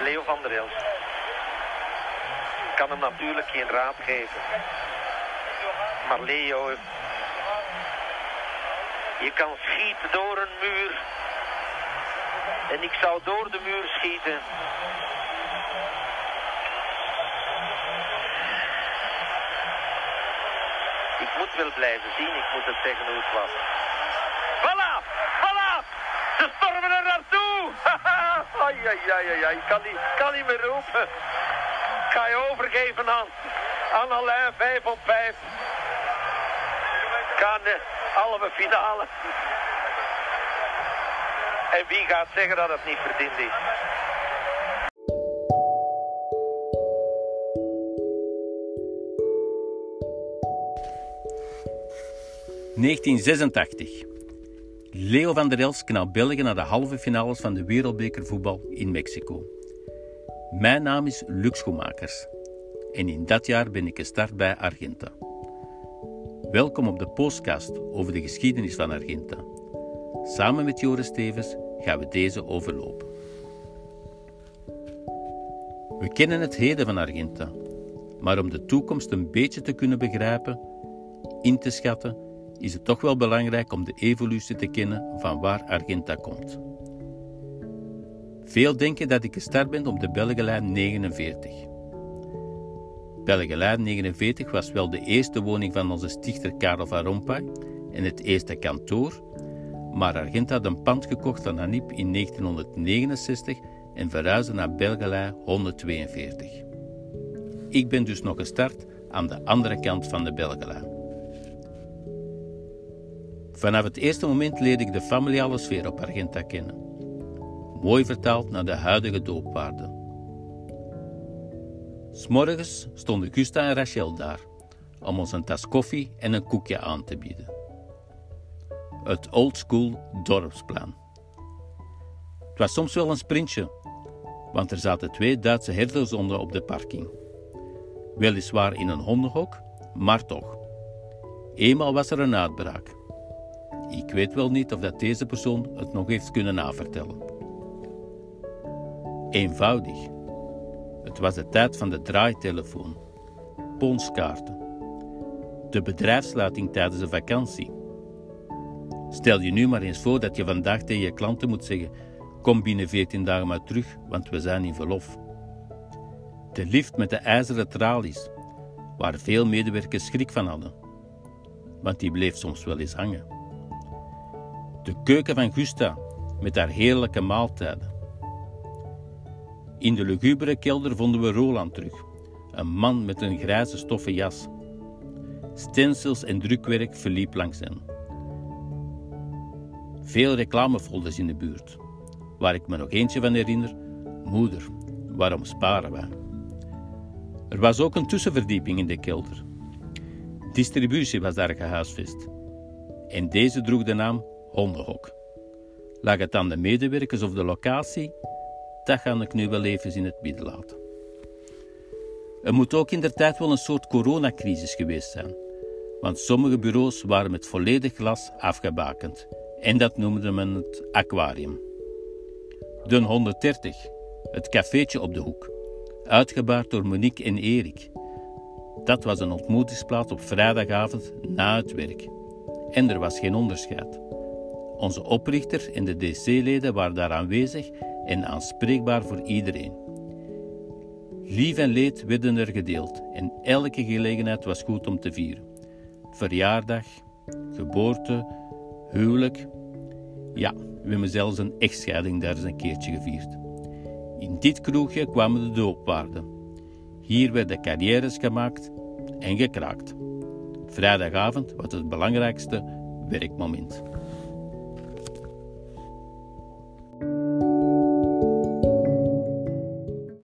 Leo van der. Ik kan hem natuurlijk geen raad geven. Maar Leo, je kan schieten door een muur. En ik zou door de muur schieten. Ik moet wel blijven zien, ik moet het zeggen hoe het was. Ai, ai, ai, kan niet, kan niet meer roepen. Ga je overgeven aan, aan Alain, 5 op 5. Kan de halve finale. En wie gaat zeggen dat het niet verdiend is? ...1986. Leo van der Els knalt België naar de halve finales van de wereldbekervoetbal in Mexico. Mijn naam is Lux Schoemakers en in dat jaar ben ik gestart bij Argenta. Welkom op de podcast over de geschiedenis van Argenta. Samen met Joris Stevens gaan we deze overlopen. We kennen het heden van Argenta, maar om de toekomst een beetje te kunnen begrijpen, in te schatten, is het toch wel belangrijk om de evolutie te kennen van waar Argenta komt. Veel denken dat ik gestart ben op de Belgenlijn 49. Belgenlijn 49 was wel de eerste woning van onze stichter Karel van Rompuy en het eerste kantoor, maar Argenta had een pand gekocht van Anip in 1969 en verhuisde naar Belgelij 142. Ik ben dus nog gestart aan de andere kant van de Belgelij. Vanaf het eerste moment leerde ik de familiale sfeer op Argenta kennen. Mooi vertaald naar de huidige doopwaarden. S'morgens stonden Gusta en Rachel daar om ons een tas koffie en een koekje aan te bieden. Het oldschool dorpsplan. Het was soms wel een sprintje, want er zaten twee Duitse herdershonden op de parking. Weliswaar in een hondenhok, maar toch. Eenmaal was er een uitbraak. Ik weet wel niet of dat deze persoon het nog heeft kunnen navertellen. Eenvoudig. Het was de tijd van de draaitelefoon, ponskaarten, de bedrijfsluiting tijdens de vakantie. Stel je nu maar eens voor dat je vandaag tegen je klanten moet zeggen: Kom binnen 14 dagen maar terug, want we zijn in verlof. De lift met de ijzeren tralies, waar veel medewerkers schrik van hadden, want die bleef soms wel eens hangen. De keuken van Gusta met haar heerlijke maaltijden. In de lugubere kelder vonden we Roland terug, een man met een grijze stoffen jas. Stencils en drukwerk verliep langs hen. Veel reclamefolders in de buurt, waar ik me nog eentje van herinner: Moeder, waarom sparen wij? Er was ook een tussenverdieping in de kelder. Distributie was daar gehuisvest. En deze droeg de naam Hondenhok. Lag het aan de medewerkers of de locatie? Dat ga ik nu wel even in het midden laten. Er moet ook in der tijd wel een soort coronacrisis geweest zijn, want sommige bureaus waren met volledig glas afgebakend en dat noemde men het aquarium. De 130, het cafeetje op de hoek, uitgebaard door Monique en Erik. Dat was een ontmoetingsplaats op vrijdagavond na het werk. En er was geen onderscheid. Onze oprichter en de DC-leden waren daar aanwezig en aanspreekbaar voor iedereen. Lief en leed werden er gedeeld en elke gelegenheid was goed om te vieren. Verjaardag, geboorte, huwelijk. Ja, we hebben zelfs een echtscheiding daar eens een keertje gevierd. In dit kroegje kwamen de doopwaarden. Hier werden carrières gemaakt en gekraakt. Vrijdagavond was het belangrijkste werkmoment.